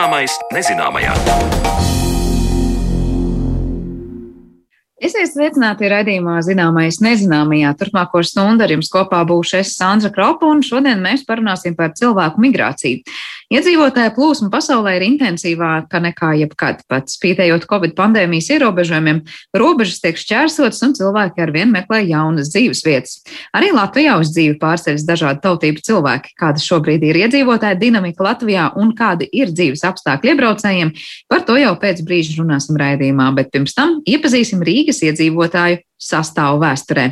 Zināmais nezināmajā. Esiet sveicināti raidījumā Zināmais nezināmajā. Turpmāko stundu ar jums kopā būšu es Sandra Kropa, un šodien mēs parunāsim par cilvēku migrāciju. Iedzīvotāju plūsma pasaulē ir intensīvāka nekā jebkad. Pat spītējot Covid pandēmijas ierobežojumiem, robežas tiek šķērsotas un cilvēki arvien meklē jaunas dzīves vietas. Arī Latvijā uz dzīvi pārceļas dažādu tautību cilvēki. Kāda šobrīd ir iedzīvotāja dinamika Latvijā un kādi ir dzīves apstākļi iebraucējiem, par to jau pēc brīža runāsim raidījumā, bet pirms tam iepazīsim Rīgas iedzīvotāju sastāvu vēsturē.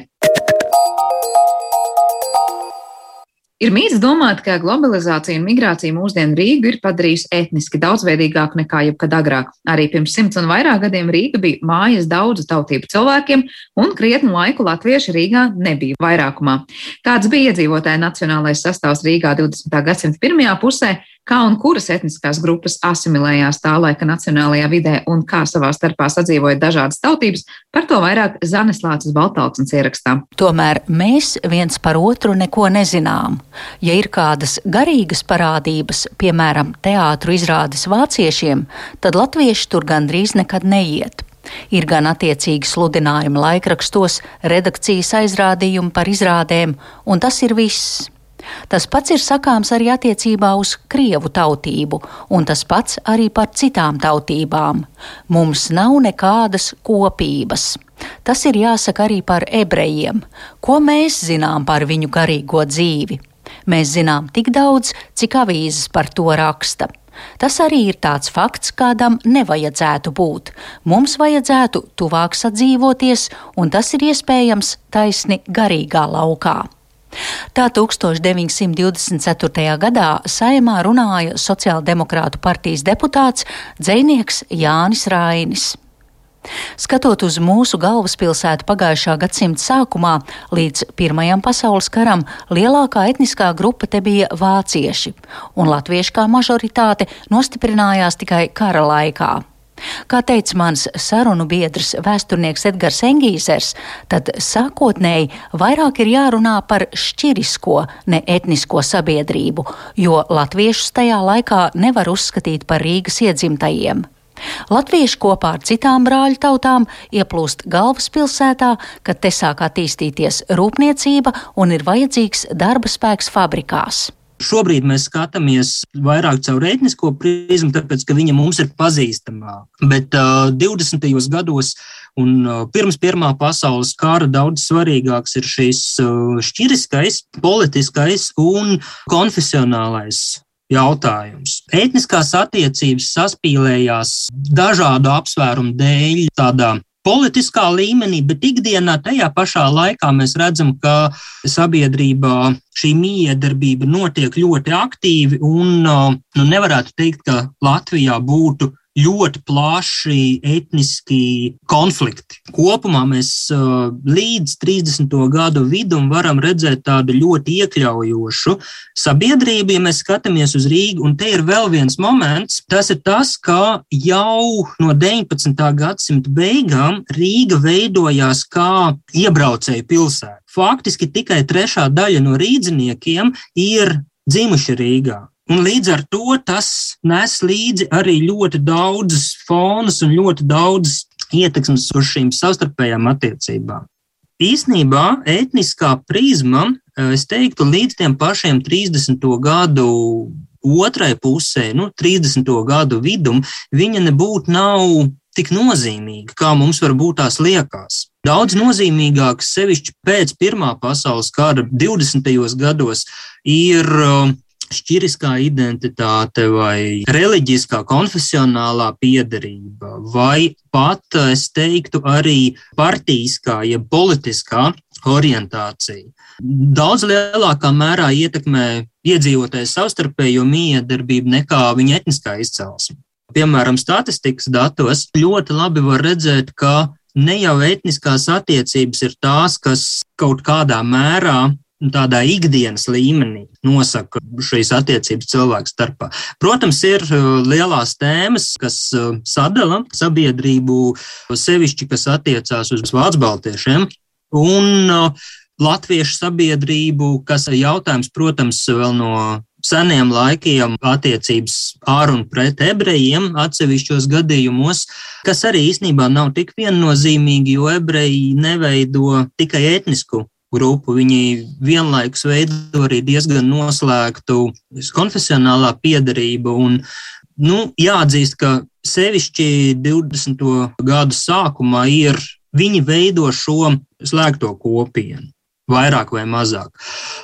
Ir mīts domāt, ka globalizācija un migrācija mūsdienu Rīgu ir padarījusi etniski daudzveidīgāku nekā jebkad agrāk. Arī pirms simts un vairāk gadiem Rīga bija mājas daudzu tautību cilvēkiem, un krietnu laiku latvieši Rīgā nebija vairākumā. Kāds bija iedzīvotāja nacionālais sastāvs Rīgā 20. gadsimta pirmajā pusē, kā un kuras etniskās grupas asimilējās tā laika nacionālajā vidē un kā savā starpā sadzīvoja dažādas tautības, par to vairāk Zanes Lācis Baltalksnes ierakstā. Tomēr mēs viens par otru neko nezinām. Ja ir kādas garīgas parādības, piemēram, teātru izrādes vāciešiem, tad latvieši tur gandrīz nekad neiet. Ir gan attiecīgi sludinājumi laikrakstos, redakcijas aizrādījumi par izrādēm, un tas ir viss. Tas pats ir sakāms arī attiecībā uz krievu tautību, un tas pats arī par citām tautībām. Mums nav nekādas kopības. Tas ir jāsaka arī par ebrejiem. Ko mēs zinām par viņu garīgo dzīvi? Mēs zinām tik daudz, cik avīzes par to raksta. Tas arī ir tāds fakts, kādam nevajadzētu būt. Mums vajadzētu tuvāk sadzīvoties, un tas ir iespējams taisni garīgā laukā. Tā 1924. gadā saimā runāja Sociāldemokrātu partijas deputāts dzēnieks Jānis Rainis. Skatot uz mūsu galvaspilsētu pagājušā gadsimta sākumā līdz Pirmajam pasaules karam, lielākā etniskā grupa te bija vācieši, un latviešu kā mažoritāte nostiprinājās tikai kara laikā. Kā teica mans sarunu biedrs, vēsturnieks Edgars Engīzers, tad sākotnēji vairāk ir jārunā par šķirisko, ne etnisko sabiedrību, jo latviešus tajā laikā nevar uzskatīt par Rīgas iedzimtajiem. Latvieši kopā ar citām brāļu tautām ieplūst galvaspilsētā, kad te sāk attīstīties rūpniecība un ir vajadzīgs darba spēks fabrikās. Šobrīd mēs skatāmies vairāk caur etnisko prizmu, tāpēc ka viņa mums ir pazīstamāka. Bet uh, 20. gados un uh, pirms Pirmā pasaules kara daudz svarīgāks ir šis uh, šķiriskais, politiskais un konfesionālais jautājums. Etniskās attiecības saspīlējās dažādu apsvērumu dēļ tādā politiskā līmenī, bet ikdienā tajā pašā laikā mēs redzam, ka sabiedrībā šī miedarbība notiek ļoti aktīvi un nu, nevarētu teikt, ka Latvijā būtu ļoti plaši etniski konflikti. Kopumā mēs uh, līdz 30. gadu vidum varam redzēt tādu ļoti iekļaujošu sabiedrību, ja mēs skatāmies uz Rīgu. Un te ir vēl viens moments, tas ir tas, ka jau no 19. gadsimta beigām Rīga veidojās kā iebraucēju pilsēta. Faktiski tikai trešā daļa no rīdziniekiem ir dzimuši Rīgā. Un līdz ar to tas nes līdzi arī ļoti daudz fonus un ļoti daudz ietekmes uz šīm savstarpējām attiecībām. Īsnībā etniskā prizma, eh, es teiktu, līdz tiem pašiem 30. gadu otrai pusē, nu, 30. gadu vidum, viņa nebūtu nav tik nozīmīga, kā mums varbūt tās liekas. Daudz nozīmīgāks, sevišķi pēc Pirmā pasaules kara 20. gados, ir uh, šķiriskā identitāte vai reliģiskā, konfesionālā piedarība, vai pat, es teiktu, arī partijiskā, jeb ja politiskā orientācija. Daudz lielākā mērā ietekmē iedzīvotāju savstarpējo miedarbību nekā viņa etniskā izcelsme. Piemēram, statistikas datos ļoti labi var redzēt, ka ne jau etniskās attiecības ir tās, kas kaut kādā mērā tādā ikdienas līmenī nosaka šīs attiecības cilvēku starpā. Protams, ir uh, lielās tēmas, kas uh, sadala sabiedrību, sevišķi, kas attiecās uz vācu baltiešiem. Un uh, latviešu sabiedrību, kas jautājums, protams, vēl no seniem laikiem attiecības ar un pret ebrejiem atsevišķos gadījumos, kas arī īstenībā nav tik viennozīmīgi, jo ebreji neveido tikai etnisku grupu. Viņi vienlaikus veido arī diezgan noslēgtu konfesionālā piedarību. Un, nu, jāatzīst, ka sevišķi 20. gadu sākumā ir viņi veido šo slēgto kopienu vairāk vai mazāk.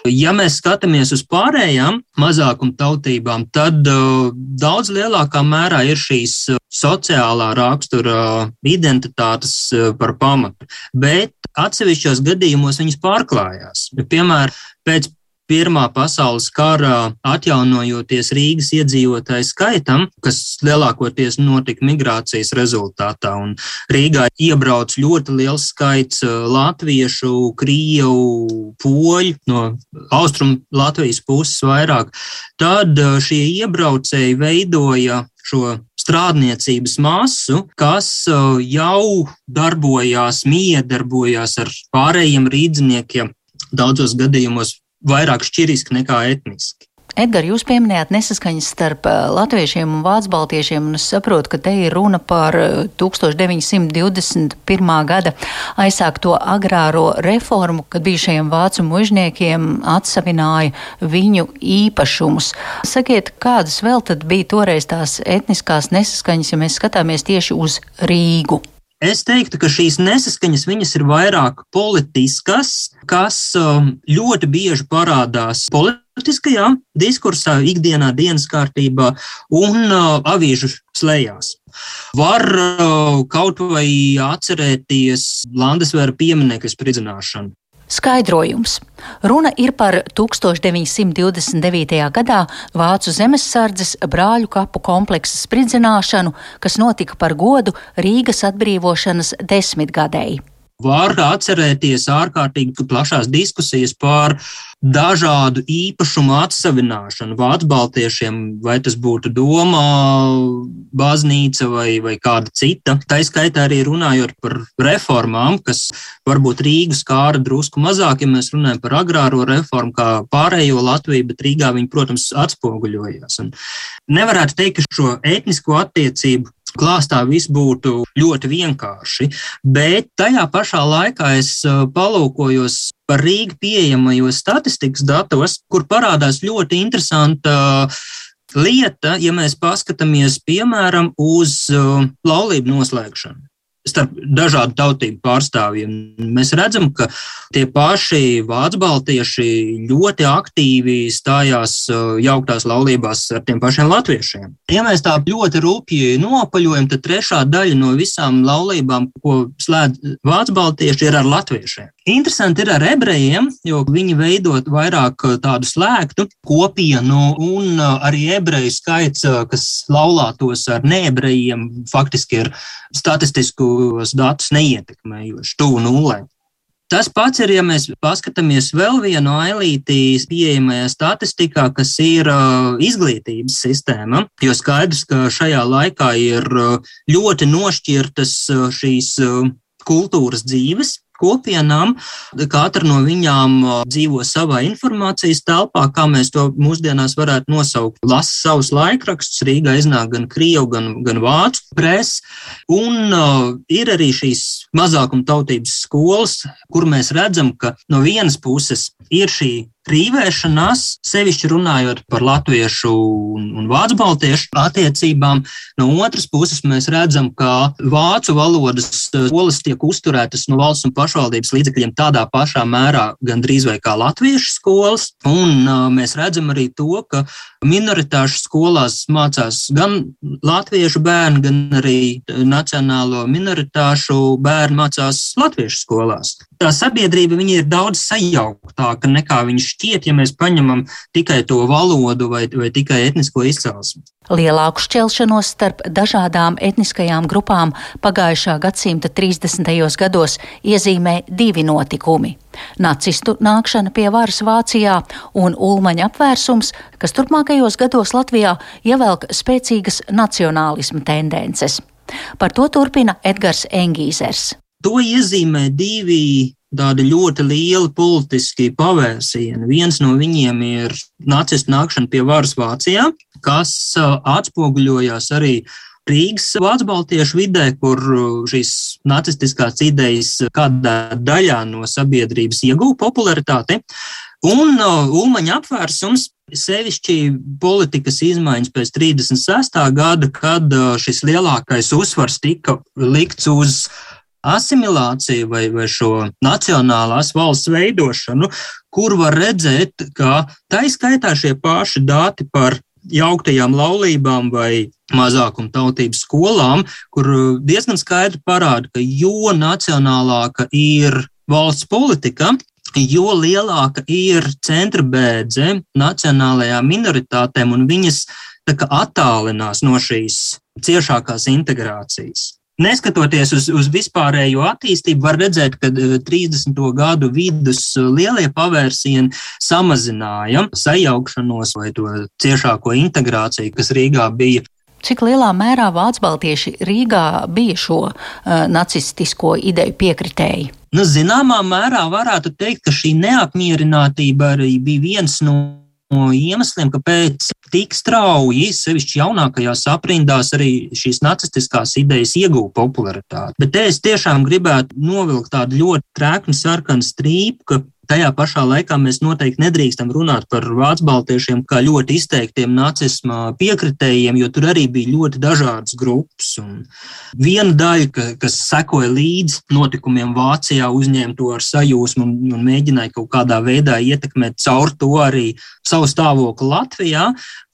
Ja mēs skatāmies uz pārējām mazākuma tautībām, tad uh, daudz lielākā mērā ir šīs uh, sociālā rakstura identitātes uh, par pamatu, bet atsevišķos gadījumos viņas pārklājās. Piemēram, pēc Pirmā pasaules kara atjaunojoties Rīgas iedzīvotāju skaitam, kas lielākoties notika migrācijas rezultātā, un Rīgā iebrauc ļoti liels skaits latviešu, krievu, poļu no austrumu Latvijas puses vairāk, tad šie iebraucēji veidoja šo strādniecības masu, kas jau darbojās, miedarbojās ar pārējiem rīdziniekiem. Daudzos gadījumos vairāk šķiriski nekā etniski. Edgars, jūs pieminējāt nesaskaņas starp eh, latviešiem un vācu baltiešiem, un es saprotu, ka te ir runa par 1921. Eh, gada aizsākto agrāro reformu, kad bijušajiem vācu mužniekiem atsavināja viņu īpašumus. Sakiet, kādas vēl tad bija toreiz tās etniskās nesaskaņas, ja mēs skatāmies tieši uz Rīgu? Es teiktu, ka šīs nesaskaņas ir vairāk politiskas, kas um, ļoti bieži parādās politiskajā diskursā, ikdienā, dienas kārtībā un uh, avīžu slēgās. Var uh, kaut vai atcerēties Landesvēra pieminiektu spridzināšanu. Skaidrojums. Runa ir par 1929. gadā Vācu zemesardzes brāļu kapu kompleksa spridzināšanu, kas notika par godu Rīgas atbrīvošanas desmitgadēji. Var atcerēties ārkārtīgi plašās diskusijas par dažādu īpašumu atsavināšanu vācu baltiešiem, vai tas būtu Doma, baznīca vai, vai kāda cita. Tā izskaitā arī runājot par reformām, kas varbūt Rīgas kāra drusku mazāk, ja mēs runājam par agrāro reformu, kā pārējo Latviju, bet Rīgā viņi, protams, atspoguļojās. Un nevarētu teikt, ka šo etnisko attiecību klāstā viss būtu ļoti vienkārši, bet tajā pašā laikā es uh, palūkojos par Rīgu pieejamajos statistikas datos, kur parādās ļoti interesanta uh, lieta, ja mēs paskatāmies piemēram uz uh, laulību noslēgšanu starp dažādu tautību pārstāvjiem. Mēs redzam, ka tie paši vācu baltieši ļoti aktīvi stājās uh, jauktās laulībās ar tiem pašiem latviešiem. Ja mēs tā ļoti rūpīgi nopaļojam, tad trešā daļa no visām laulībām, ko slēdz vācu baltieši, ir ar latviešiem. Interesanti ir ar ebrejiem, jo viņi veidot vairāk uh, tādu slēgtu kopienu, un uh, arī ebreju skaits, kas laulātos ar neebrejiem, faktiski ir statistisku tos datus neietekmējoši, tuvu nulē. Tas pats ir, ja mēs paskatāmies vēl vienu ailītī pieejamajā statistikā, kas ir uh, izglītības sistēma, jo skaidrs, ka šajā laikā ir uh, ļoti nošķirtas uh, šīs kultūras dzīves, kopienām. Katra no viņām dzīvo savā informācijas telpā, kā mēs to mūsdienās varētu nosaukt. Lasa savus laikrakstus, Rīgā iznāk gan krievu, gan, gan vācu presi. Un uh, ir arī šīs mazākuma tautības skolas, kur mēs redzam, ka no vienas puses ir šī Rīvēšanās, sevišķi runājot par latviešu un, un vācu baltiešu attiecībām, no otras puses mēs redzam, ka vācu valodas skolas tiek uzturētas no valsts un pašvaldības līdzekļiem tādā pašā mērā, gandrīz vai kā latviešu skolas. Un uh, mēs redzam arī to, ka minoritāšu skolās mācās gan latviešu bērni, gan arī nacionālo minoritāšu bērni mācās latviešu skolās. Tā sabiedrība ir daudz sajauktāka nekā viņš šķiet, ja mēs paņemam tikai to valodu vai, vai tikai etnisko izcelsmi. Lielāku šķelšanos starp dažādām etniskajām grupām pagājušā gadsimta 30. gados iezīmē divi notikumi - nacistu nākšana pie varas Vācijā un ulmaņa apvērsums, kas turpmākajos gados Latvijā ievelk spēcīgas nacionālisma tendences. Par to turpina Edgars Engīzers. To iezīmē divi tādi ļoti lieli politiski pavērsieni. Viens no viņiem ir nacistu nākšana pie varas Vācijā, kas atspoguļojās arī Rīgas Vācu vidē, kur šīs nacistiskās idejas kādā daļā no sabiedrības ieguva popularitāti. Un Ulmaņa apvērsums, sevišķi politikas izmaiņas pēc 36. gada, kad šis lielākais uzsvars tika likts uz asimilāciju vai, vai šo nacionālās valsts veidošanu, kur var redzēt, ka tā izskaitā šie paši dati par jauktajām laulībām vai mazākuma tautības skolām, kur diezgan skaidri parāda, ka jo nacionālāka ir valsts politika, jo lielāka ir centra bēdze nacionālajām minoritātēm un viņas attālinās no šīs ciešākās integrācijas. Neskatoties uz, uz vispārējo attīstību, var redzēt, ka 30. Eh, gadu vidus eh, lielie pavērsieni samazināja sajaukšanos vai to ciešāko integrāciju, kas Rīgā bija. Cik lielā mērā Vācu baltiķi Rīgā bija šo uh, nacistisko ideju piekritēji? Nu, zināmā mērā varētu teikt, ka šī neapmierinātība arī bija viens no iemesliem, kāpēc tik strauji, sevišķi jaunākajās aprindās, arī šīs nacistiskās idejas ieguva popularitāti. Bet es tiešām gribētu novilkt tādu ļoti trēknu sarkanu strīpu, ka Tajā pašā laikā mēs noteikti nedrīkstam runāt par vācu baltiešiem kā ļoti izteiktiem nacisma piekritējiem, jo tur arī bija ļoti dažādas grupas. Un viena daļa, ka, kas sekoja līdzi notikumiem Vācijā, uzņēma to ar sajūsmu un, un mēģināja kaut kādā veidā ietekmēt caur to arī savu stāvokli Latvijā,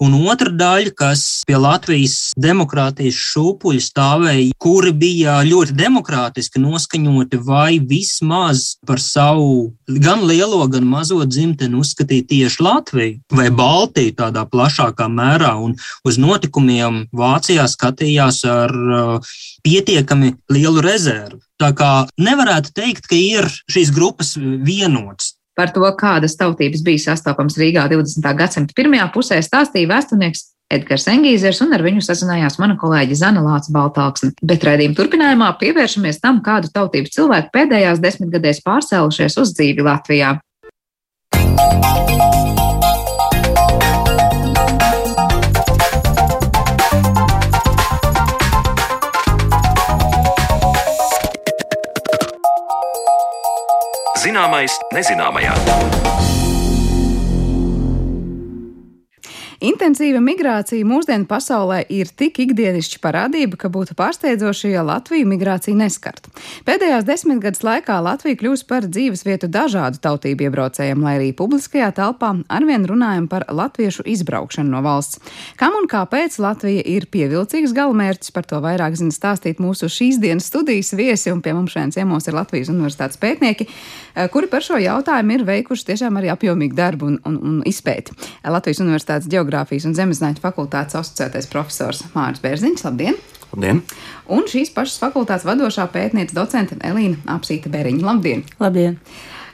un otra daļa, kas pie Latvijas demokrātijas šūpuļa stāvēja, kuri bija ļoti demokrātiski noskaņoti vai vismaz par savu gan gan lielo, gan mazo dzimteni uzskatīja tieši Latviju vai Baltiju tādā plašākā mērā, un uz notikumiem Vācijā skatījās ar uh, pietiekami lielu rezervu. Tā kā nevarētu teikt, ka ir šīs grupas vienotas. Par to, kādas tautības bija sastopams Rīgā 20. gadsimta pirmajā pusē, stāstīja vēsturnieks Edgars Engīzers, un ar viņu sazinājās mana kolēģe Zana Lāca Baltāksne. Bet raidījuma turpinājumā pievēršamies tam, kādu tautību cilvēku pēdējās desmitgadēs pārcēlušies uz dzīvi Latvijā. Zināmais nezināmajā. Intensīva migrācija mūsdienu pasaulē ir tik ikdienišķa parādība, ka būtu pārsteidzoši, ja Latviju migrācija neskartu. Pēdējās desmitgades laikā Latvija kļūst par dzīves vietu dažādu tautību iebraucējiem, lai arī publiskajā telpā arvien runājam par latviešu izbraukšanu no valsts. Kam un kāpēc Latvija ir pievilcīgs galamērķis, par to vairāk zina stāstīt mūsu šīs dienas studijas viesi, un pie mums šodien ciemos ir Latvijas universitātes pētnieki, eh, kuri par šo jautājumu ir veikuši tiešām arī apjomīgu darbu un, un, un izpēti. Latvijas universitātes geogrāfijas geogrāfijas un zemezinātņu fakultātes asociētais profesors Mārcis Bērziņš. Labdien! Labdien! Un šīs pašas fakultātes vadošā pētniece docente Elīna Apsīta Beriņa. Labdien! Labdien!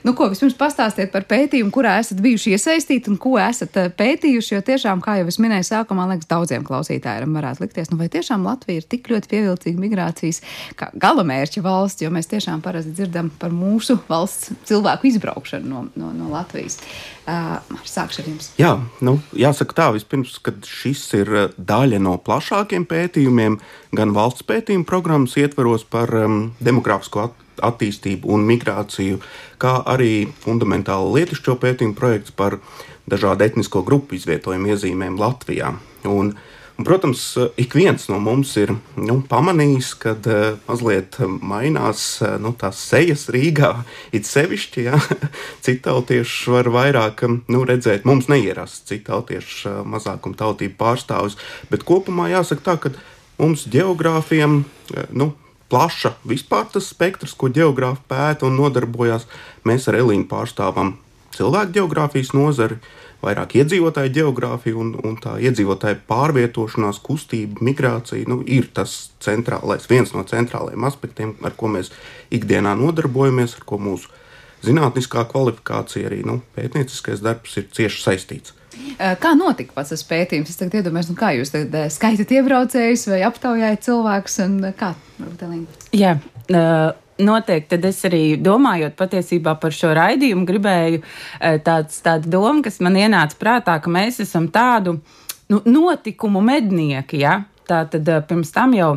Nu, ko vispirms pastāstiet par pētījumu, kurā esat bijuši iesaistīti un ko esat eh, pētījuši? Jo tiešām, kā jau es minēju, sākumā liekas, daudziem klausītājiem varētu likties, nu, vai tiešām Latvija ir tik ļoti pievilcīga migrācijas galamērķa valsts, jo mēs tiešām parasti dzirdam par mūsu valsts cilvēku izbraukšanu no, no, no Latvijas. Uh, sākšu ar jums. Jā, nu, jāsaka tā, vispirms, ka šis ir daļa no plašākiem pētījumiem, gan valsts pētījuma programmas ietvaros par um, demogrāfisko attīstību attīstību un migrāciju, kā arī fundamentālu lietišķo pētījumu projekts par dažādu etnisko grupu izvietojumu iezīmēm Latvijā. Un, Un, protams, ik viens no mums ir nu, pamanījis, ka uh, mazliet mainās uh, nu, tās sejas Rīgā. It sevišķi, ja citautieši var vairāk nu, redzēt, mums neierast citautiešu uh, mazākuma tautību pārstāvis. Bet kopumā jāsaka tā, ka mums geogrāfiem nu, plaša vispār tas spektrs, ko geogrāfi pēta un nodarbojas. Mēs ar Elīnu pārstāvam cilvēku geogrāfijas nozari, vairāk iedzīvotāju geogrāfiju un, un tā iedzīvotāju pārvietošanās, kustība, migrācija nu, ir tas centrālais, viens no centrālajiem aspektiem, ar ko mēs ikdienā nodarbojamies, ar ko mūsu zinātniskā kvalifikācija, arī nu, pētnieciskais darbs ir cieši saistīts. Kā notika pats tas pētījums? Es tagad iedomājos, nu kā jūs tagad skaitat iebraucējus vai aptaujājat cilvēkus un kā? Jā, noteikti tad es arī domājot patiesībā par šo raidījumu, gribēju tāds, tāda doma, kas man ienāca prātā, ka mēs esam tādu nu, notikumu mednieki. Ja? Tā tad pirms tam jau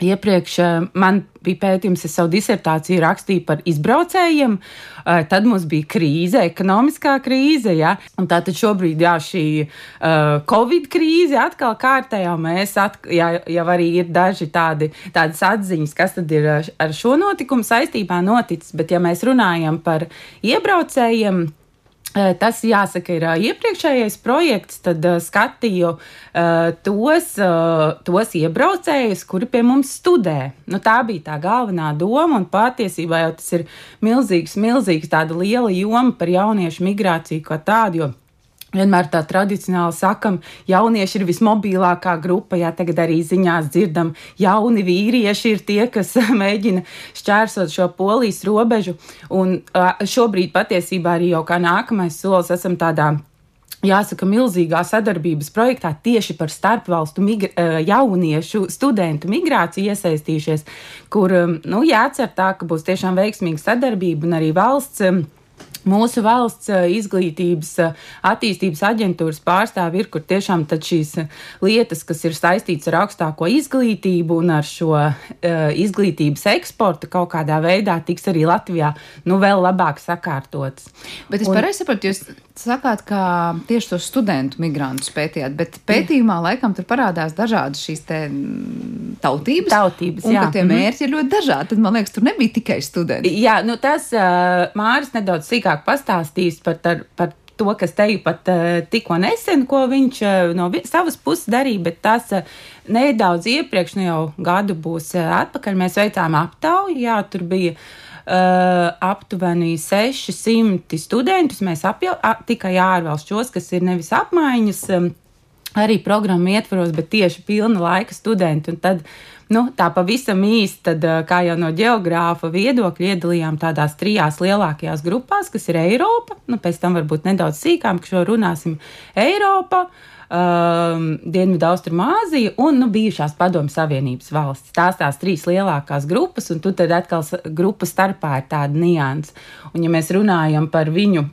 Iepriekš eh, man bija pētījums, es savu disertāciju rakstīju par izbraucējiem. Eh, tad mums bija krīze, ekonomiskā krīze. Ja? Tātad šobrīd jā, šī uh, Covid krīze atkal kārtējā. Mēs atk jā, jau arī ir daži tādi, tādas atziņas, kas tad ir ar šo notikumu saistībā noticis. Bet ja mēs runājam par iebraucējiem, Tas, jāsaka, ir iepriekšējais projekts. Tad skatīju tos, tos iebraucējus, kuri pie mums studē. Nu, tā bija tā galvenā doma, un patiesībā jau tas ir milzīgs, milzīgs tāda liela joma par jauniešu migrāciju kā tādu. Vienmēr tā tradicionāli sakam, jaunieši ir vismobilākā grupa. Jā, tagad arī ziņās dzirdam, jauni vīrieši ir tie, kas mēģina šķērsot šo polijas robežu. Un šobrīd patiesībā arī jau kā nākamais solis esam tādā jāsaka, milzīgā sadarbības projektā tieši par starpvalstu jauniešu studentu migrāciju iesaistījušies, kur nu, jācer tā, ka būs tiešām veiksmīga sadarbība un arī valsts Mūsu valsts eh, izglītības eh, attīstības aģentūras pārstāvi ir, kur tiešām šīs eh, lietas, kas ir saistītas ar augstāko izglītību un ar šo uh, izglītības eksportu, kaut kādā veidā tiks arī Latvijā nu, vēl labāk sakārtotas. Bet es un... pareizi saprotu, jūs sakāt, ka tieši tos studentu migrantus pētījāt, bet pētījumā laikam tur parādās dažādas šīs tautības. Tautības, un, jā. Tie mhm. mērķi ir ļoti dažādi. Tad man liekas, tur nebija tikai studenti. Jā, nu tas Māris nedaudz sīkāk pastāstīs par, tar, par to, kas teju pat tikko nesen, ko viņš no savas puses darīja, bet tas nedaudz iepriekš, nu jau gadu būs atpakaļ, mēs veicām aptauju, jā, tur bija. Uh, aptuveni 600 studentus. Mēs apjau, tikai ārvalstos, kas ir nevis apmaiņas, arī programmu ietvaros, bet tieši pilna laika studenti. Un tad Nu, tā pavisam īsti, tad, kā jau no geogrāfa viedokļa, iedalījām tādās trijās lielākajās grupās, kas ir Eiropa, nu, pēc tam varbūt nedaudz sīkāk, ka šo runāsim Eiropa. Um, Dienvidu-Austrumāzija un nu, bijušās Padomju Savienības valstis. Tās tās trīs lielākās grupas, un tur atkal grupu starpā ir tāda nianses. Un, ja mēs runājam par viņu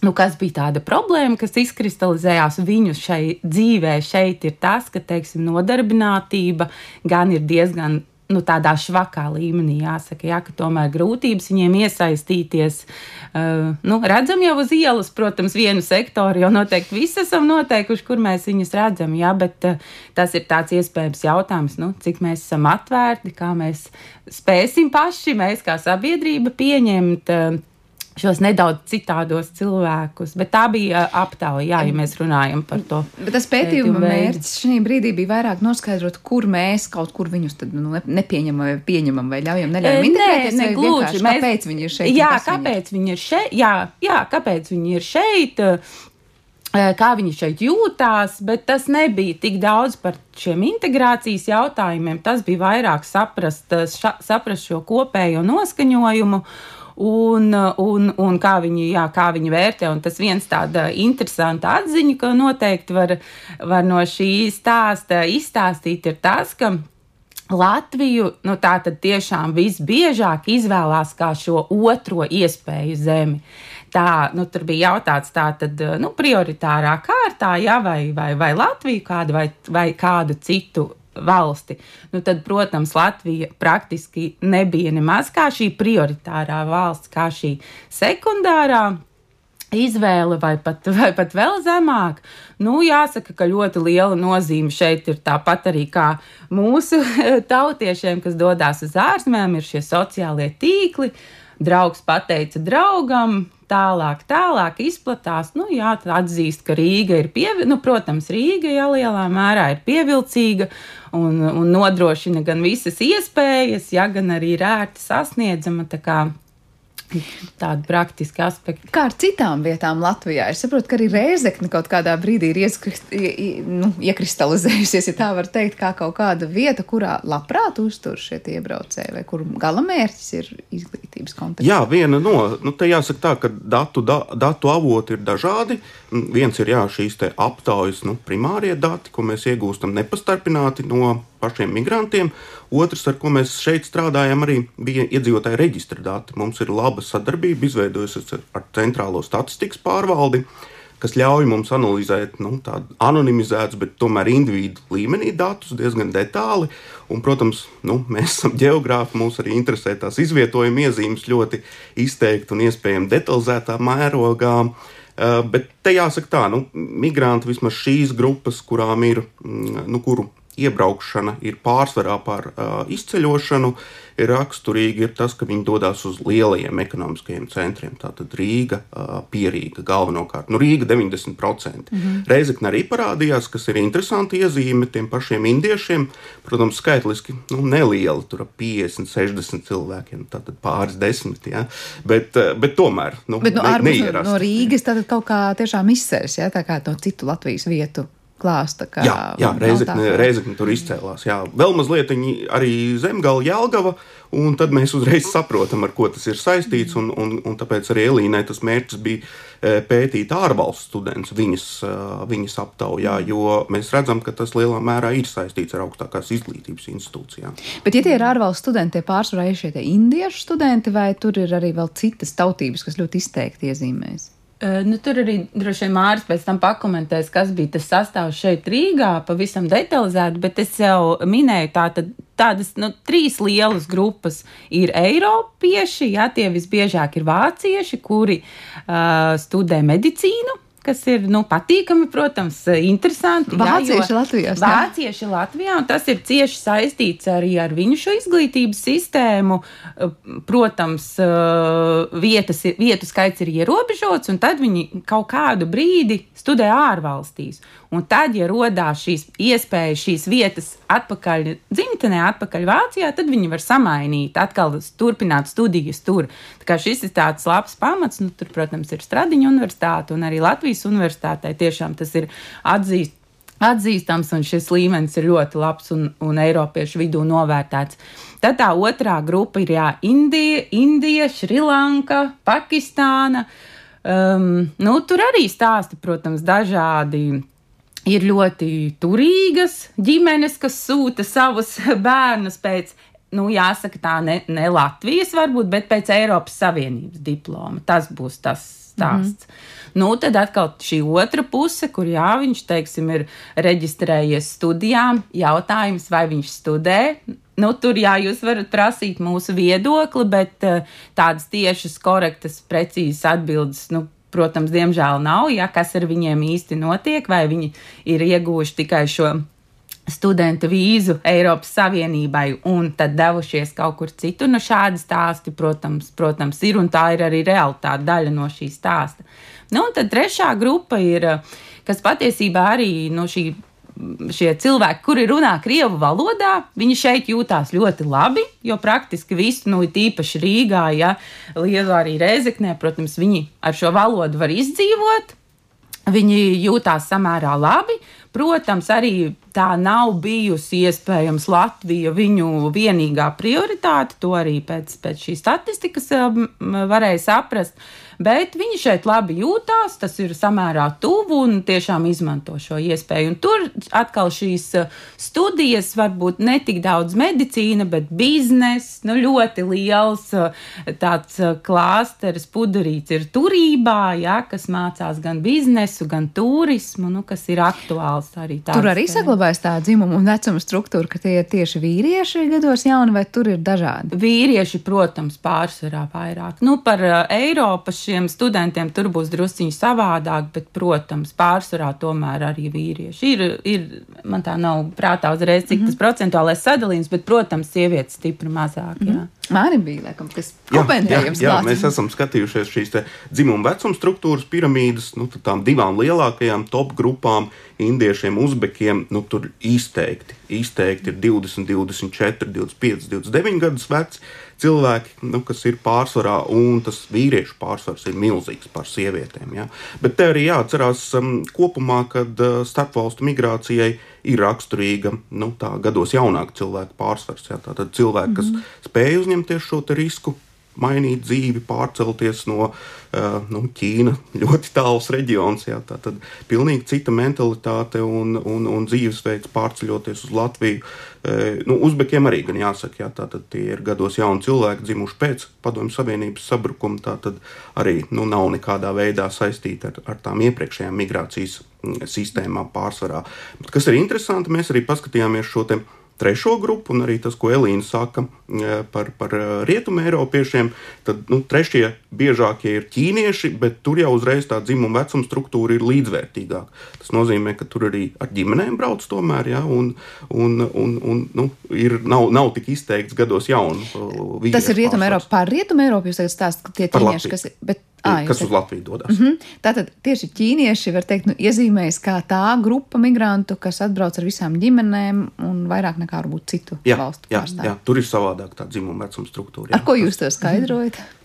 Nu, kas bija tāda problēma, kas izkristalizējās viņu šai dzīvē, šeit ir tas, ka teiksim, nodarbinātība gan ir diezgan nu, tādā švakā līmenī, jāsaka, jā, ka tomēr grūtības viņiem iesaistīties. Uh, nu, redzam jau uz ielas, protams, vienu sektoru, jo noteikti visi esam noteikuši, kur mēs viņus redzam, jā, bet uh, tas ir tāds iespējams jautājums, nu, cik mēs esam atvērti, kā mēs spēsim paši, mēs kā sabiedrība pieņemt. Uh, šos nedaudz citādos cilvēkus. Bet tā bija aptauja, jā, ja mēs runājam par to. Bet tas pētījuma mērķis šī brīdī bija vairāk noskaidrot, kur mēs kaut kur viņus tad, nu, nepieņemam vai pieņemam vai ļaujam neļaujam. Nē, ne, gluži. Mēs... Kāpēc viņi ir šeit? Jā, kāpēc viņi ir šeit? Jā, jā, kāpēc viņi ir šeit? Kā viņi šeit jūtās, bet tas nebija tik daudz par šiem integrācijas jautājumiem. Tas bija vairāk saprast, ša, saprast šo kopējo noskaņojumu un, un, un kā, viņi, jā, kā viņi vērtē. Un tas viens tāda interesanta atziņa, ka noteikti var, var no šī stāsta izstāstīt, ir tas, ka Latviju nu, tā tad tiešām visbiežāk izvēlās kā šo otro iespēju zemi. Tā, nu, tur bija jautāts, tā tad nu, prioritārā kārtā, ja, vai, vai, vai Latviju kādu vai, vai kādu citu valsti, nu tad, protams, Latvija praktiski nebija nemaz kā šī prioritārā valsts, kā šī sekundārā izvēle, vai pat, vai pat vēl zemāk. Nu, jāsaka, ka ļoti liela nozīme šeit ir tāpat arī kā mūsu tautiešiem, kas dodas uz ārzemēm, ir šie sociālie tīkli. Draugs pateica draugam, tālāk, tālāk izplatās. Nu, jā, atzīst, ka Rīga ir pievilcīga. Nu, protams, Rīga jau lielā mērā ir pievilcīga un, un nodrošina gan visas iespējas, ja, gan arī ir ērti sasniedzama. Tādi praktiski aspekti. Kā ar citām vietām Latvijā? Es saprotu, ka arī Rēzekne kaut kādā brīdī ir ieskrist, nu, iekristalizējusies, ja tā var teikt, kā kaut kāda vieta, kurā labprāt uztur šie iebraucēji, vai kur galamērķis ir izglītības kontekstā. Jā, viena no, nu, te jāsaka tā, ka datu, da, datu avoti ir dažādi. Viens ir jā, šīs aptaujas nu, primārie dati, ko mēs iegūstam nepastarpināti no pašiem migrantiem. Otrs, ar ko mēs šeit strādājam, arī bija iedzīvotāju reģistra dati. Mums ir laba sadarbība, izveidojusies ar centrālo statistikas pārvaldi. Kas ļauj mums analizēt nu, tādu anonimizētu, bet tomēr individu līmenī datus diezgan detāli. Un, protams, nu, mēs esam geogrāfi, mūs arī interesē tās izvietojuma iezīmes ļoti izteikti un iespējami detalizētā mērogā. Uh, bet te jāsaka tā, nu, migranti vismaz šīs grupas, kurām ir, mm, nu, kuru iebraukšana ir pārsvarā par uh, izceļošanu, ir raksturīgi ir tas, ka viņi dodas uz lielajiem ekonomiskajiem centriem. Tātad Rīga, uh, Pierīga galvenokārt. Nu, Rīga 90%. Mm -hmm. Reizekne arī parādījās, kas ir interesanti iezīme tiem pašiem indiešiem. Protams, skaitliski nu, neliela, tur ap 50, 60 cilvēkiem, tātad pāris desmit. Ja? Bet, bet tomēr, nu, bet, nu, ne, no, no Rīgas tad kaut kā tiešām izsērs, ja? tā kā no citu Latvijas vietu klāsta. Jā, jā Reizekne, Reizekne tur izcēlās. Jā. Vēl mazliet arī Zemgala, Jelgava, un tad mēs uzreiz saprotam, ar ko tas ir saistīts. Un, un, un tāpēc arī Elīnai tas mērķis bija e, pētīt ārvalstu studentus viņas, e, viņas aptaujā, jo mēs redzam, ka tas lielā mērā ir saistīts ar augstākās izglītības institūcijām. Bet, ja tie ir ārvalstu studenti, tie pārsvarā ir šie indiešu studenti, vai tur ir arī vēl citas tautības, kas ļoti izteikti iezīmēs? Nu, tur arī droši vien Mārcis pēc tam pakomentēs, kas bija tas sastāvs šeit Rīgā, pavisam detalizēti, bet es jau minēju tā, tad, tādas nu, trīs lielas grupas ir Eiropieši, jā, tie visbiežāk ir vācieši, kuri uh, studē medicīnu kas ir nu, patīkami, protams, interesanti. Vācieši jā, Latvijā. Vācieši Latvijā, un tas ir cieši saistīts arī ar viņu šo izglītības sistēmu. Protams, vietas, vietu skaits ir ierobežots, un tad viņi kaut kādu brīdi studē ārvalstīs. Un tad, ja radās šīs iespējas, šīs vietas atpakaļ dzimtenē, atpakaļ Vācijā, tad viņi var samainīt, atkal turpināt studijas tur. Tā kā šis ir tāds labs pamats, nu, tur, protams, ir Stradiņa universitāte un arī Latvijas universitātei. Tiešām tas ir atzīst, atzīstams, un šis līmenis ir ļoti labs un, un Eiropiešu vidū novērtēts. Tad tā otrā grupa ir jā, Indija, Indija Šrilanka, Pakistāna. Um, nu, tur arī stāsta, protams, dažādi ir ļoti turīgas ģimenes, kas sūta savus bērnus pēc, nu, jāsaka, tā ne, ne Latvijas, varbūt, bet pēc Eiropas Savienības diploma. Tas būs tas stāsts. Mm -hmm. Nu, tad atkal šī otra puse, kur jā, viņš, teiksim, ir reģistrējies studijām, jautājums, vai viņš studē. Nu, tur jā, jūs varat prasīt mūsu viedokli, bet uh, tādas tiešas, korektas, precīzas atbildes, nu, protams, diemžēl nav. Ja, kas ar viņiem īsti notiek, vai viņi ir ieguvuši tikai šo studenta vīzu Eiropas Savienībai un tad devušies kaut kur citur. Nu, šādi stāsti, protams, protams, ir un tā ir arī realitāte daļa no šī stāsta. Nu, un tad trešā grupa ir, kas patiesībā arī no nu, šī šie cilvēki, kuri runā krievu valodā, viņi šeit jūtās ļoti labi, jo praktiski visi, nu, tīpaši Rīgā, ja Lietuvā arī Rēzeknē, protams, viņi ar šo valodu var izdzīvot. Viņi jūtās samērā labi. Protams, arī tā nav bijusi iespējams Latvija viņu vienīgā prioritāte. To arī pēc, pēc šīs statistikas um, varēja saprast. Bet viņi šeit labi jūtās, tas ir samērā tuvu un tiešām izmanto šo iespēju. Un tur atkal šīs uh, studijas varbūt ne tik daudz medicīna, bet biznesa, nu ļoti liels uh, tāds uh, klāsteris, puderīts ir turībā, ja, kas mācās gan biznesu, gan turismu, nu, kas ir aktuāls arī tāds. Tur arī saglabājas tā dzimuma un vecuma struktūra, ka tie ir tieši vīrieši gados jauni, vai tur ir dažādi? Vīrieši, protams, pārsvarā vairāk. Nu, par Eiropas šiem studentiem tur būs drusciņi savādāk, bet, protams, pārsvarā tomēr arī vīrieši. Ir, ir man tā nav prātā uzreiz, cik mm -hmm. tas procentuālais sadalījums, bet, protams, sievietes stipri mazāk. Mm -hmm. Mārim bija laikam, kas komentējams. Jā, jā, jā, mēs esam skatījušies šīs dzimuma vecuma struktūras piramīdas, nu, tām divām lielākajām top grupām, indiešiem, uzbekiem, nu, tur izteikti, izteikti ir 20, 24, 25, 29 gadus veci cilvēki, nu, kas ir pārsvarā, un tas vīriešu pārsvars ir milzīgs par sievietēm. Ja? Bet te arī jāatcerās um, kopumā, ka uh, starpvalstu migrācijai ir raksturīga nu, tā gados jaunāka cilvēka pārsvars. Ja? Tātad cilvēki, kas mm -hmm. spēj uzņemties šo risku, mainīt dzīvi, pārcelties no uh, nu, Ķīna, ļoti tāls reģions. Jā, tā tad pilnīgi cita mentalitāte un, un, un dzīvesveids pārceļoties uz Latviju. Uh, nu, Uzbekiem arī gan jāsaka, jā, tā tad tie ir gados jauni cilvēki, dzimuši pēc Padomju Savienības sabrukuma. Tā tad arī nu, nav nekādā veidā saistīta ar, ar tām iepriekšējām migrācijas mm, sistēmām pārsvarā. Bet, kas ir interesanti, mēs arī paskatījāmies šo te trešo grupu, un arī tas, ko Elīna saka e, par, par e, rietumu eiropiešiem, tad nu, trešie biežākie ir ķīnieši, bet tur jau uzreiz tā dzimuma vecuma struktūra ir līdzvērtīgāka. Tas nozīmē, ka tur arī ar ģimenēm brauc tomēr, ja, un, un, un, un nu, ir, nav, nav tik izteikts gados jaunu. Tas ir rietumu Eiropa, par rietumu Eiropu jūs tagad stāstat, ka tie ķīnieši, kas ir. Bet À, kas uz Latviju dodas. Mm -hmm. Tātad tieši ķīnieši, var teikt, nu, iezīmējas kā tā grupa migrantu, kas atbrauc ar visām ģimenēm un vairāk nekā varbūt citu jā, valstu jā, pārstāvju. Jā, tur ir savādāk tā dzimuma vecuma struktūra. Jā, ar ko jūs to skaidrojat? Mm -hmm.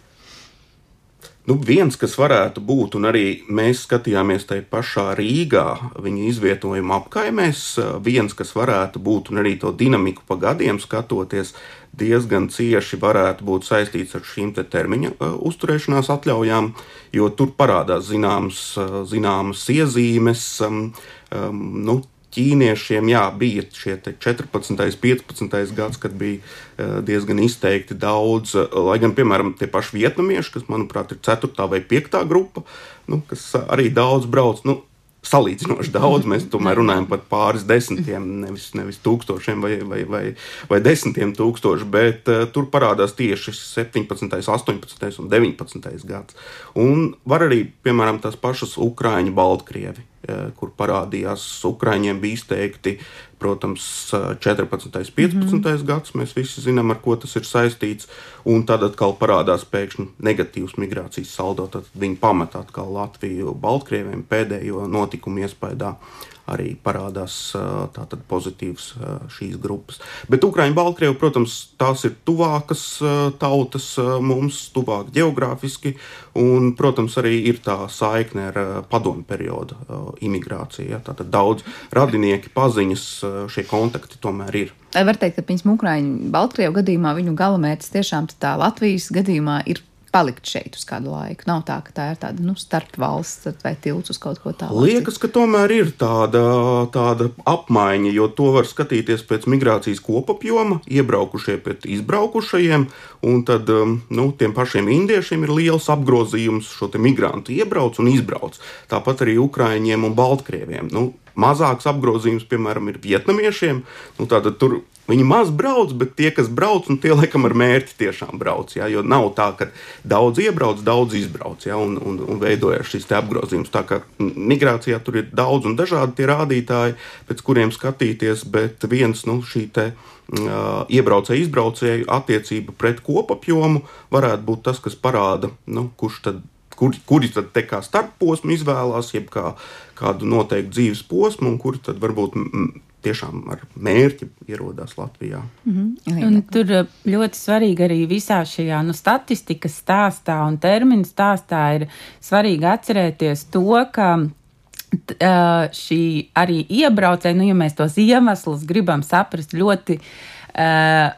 Nu, viens, kas varētu būt, un arī mēs skatījāmies tajā pašā Rīgā, viņa izvietojuma apkaimēs, viens, kas varētu būt, un arī to dinamiku pa gadiem skatoties, diezgan cieši varētu būt saistīts ar šīm te termiņa uh, uzturēšanās atļaujām, jo tur parādās zināmas, uh, zināmas iezīmes. Um, um, nu, ķīniešiem jā, bija šie 14. un 15. gads, kad bija eh, diezgan izteikti daudz, eh, lai gan, piemēram, tie paši vietnamieši, kas, manuprāt, ir 4. vai 5. grupa, nu, kas arī daudz brauc. Nu, salīdzinoši daudz. Mēs tomēr runājam par pāris desmitiem, nevis, nevis tūkstošiem vai, vai, vai, vai desmitiem tūkstošu, bet uh, tur parādās tieši 17, 18 un 19 gads. Un var arī, piemēram, tās pašas Ukrāņu, Baltkrievi kur parādījās Ukraiņiem bija izteikti, protams, 14. un 15. Mm -hmm. gads. Mēs visi zinām, ar ko tas ir saistīts. Un tad atkal parādās pēkšņi negatīvs migrācijas saldo. Tad viņi pamet atkal Latviju Baltkrieviem pēdējo notikumu iespējā arī parādās tātad pozitīvs šīs grupas. Bet Ukraiņa, Baltkrievi, protams, tās ir tuvākas tautas mums, tuvāk geogrāfiski, un, protams, arī ir tā saikne ar padomu periodu imigrāciju. Ja? Tātad daudz radinieki, paziņas, šie kontakti tomēr ir. Var teikt, ka viņas Ukraiņu, Baltkrievu gadījumā viņu galamērķis tiešām tā Latvijas gadījumā ir palikt šeit uz kādu laiku. Nav tā, ka tā ir tāda nu, starpvalsts vai tilts uz kaut ko tādu. Liekas, ka tomēr ir tāda, tāda apmaiņa, jo to var skatīties pēc migrācijas kopapjoma, iebraukušie pēc izbraukušajiem, un tad um, nu, tiem pašiem indiešiem ir liels apgrozījums šo migrantu iebrauc un izbrauc. Tāpat arī Ukraiņiem un Baltkrieviem. Nu, mazāks apgrozījums, piemēram, ir vietnamiešiem. Nu, tātad tur Viņi maz brauc, bet tie, kas brauc, nu, tie laikam ar mērķi tiešām brauc. Ja? Jo nav tā, ka daudz iebrauc, daudz izbrauc ja? un, un, un veidojas šis apgrozījums. Tā kā migrācijā tur ir daudz un dažādi tie rādītāji, pēc kuriem skatīties, bet viens nu, šī te. Uh, iebraucēju, izbraucēju attiecība pret kopapjomu varētu būt tas, kas parāda, nu, kurš tad kur, kuri tad te kā starpposmu izvēlās, jeb kā, kādu noteiktu dzīves posmu, un kuri tad varbūt tiešām ar mērķi ierodās Latvijā. Mm -hmm. Tur eh, ļoti svarīgi arī visā šajā nu, statistikas stāstā un terminu stāstā ir svarīgi atcerēties to, ka uh, šī arī iebraucēja, nu, ja mēs tos iemeslus gribam saprast ļoti uh,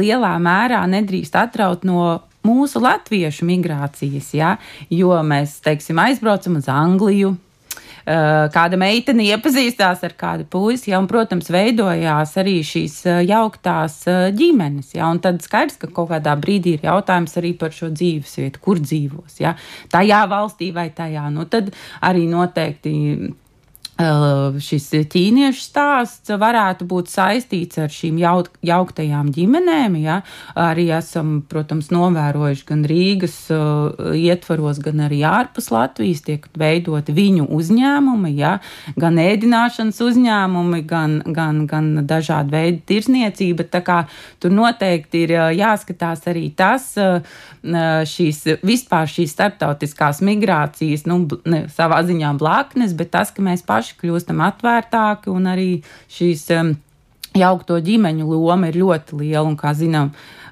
lielā mērā nedrīkst atraut no mūsu latviešu migrācijas, ja? jo mēs, teiksim, aizbraucam uz Angliju, Eh, kāda meitene iepazīstās ar kādu puisi, ja, un, protams, veidojās arī šīs eh, jauktās eh, ģimenes. Ja, tad skaidrs, ka kaut kādā brīdī ir jautājums arī par šo dzīvesvietu, kur dzīvos. Ja, tajā valstī vai tajā. Nu, tad arī noteikti šis ķīniešu stāsts varētu būt saistīts ar šīm jauk, jauktajām ģimenēm. Ja? Arī esam, protams, novērojuši gan Rīgas uh, ietvaros, gan arī ārpus Latvijas tiek veidoti viņu uzņēmumi, ja? gan ēdināšanas uzņēmumi, gan, gan, gan dažādi veidi tirsniecība. Tā kā tur noteikti ir jāskatās arī tas, uh, šīs vispār šīs starptautiskās migrācijas, nu, ne, savā ziņā blaknes, bet tas, ka mēs paši paši kļūstam atvērtāki un arī šīs. Um, jaukto ģimeņu loma ir ļoti liela un, kā zinām, Eh,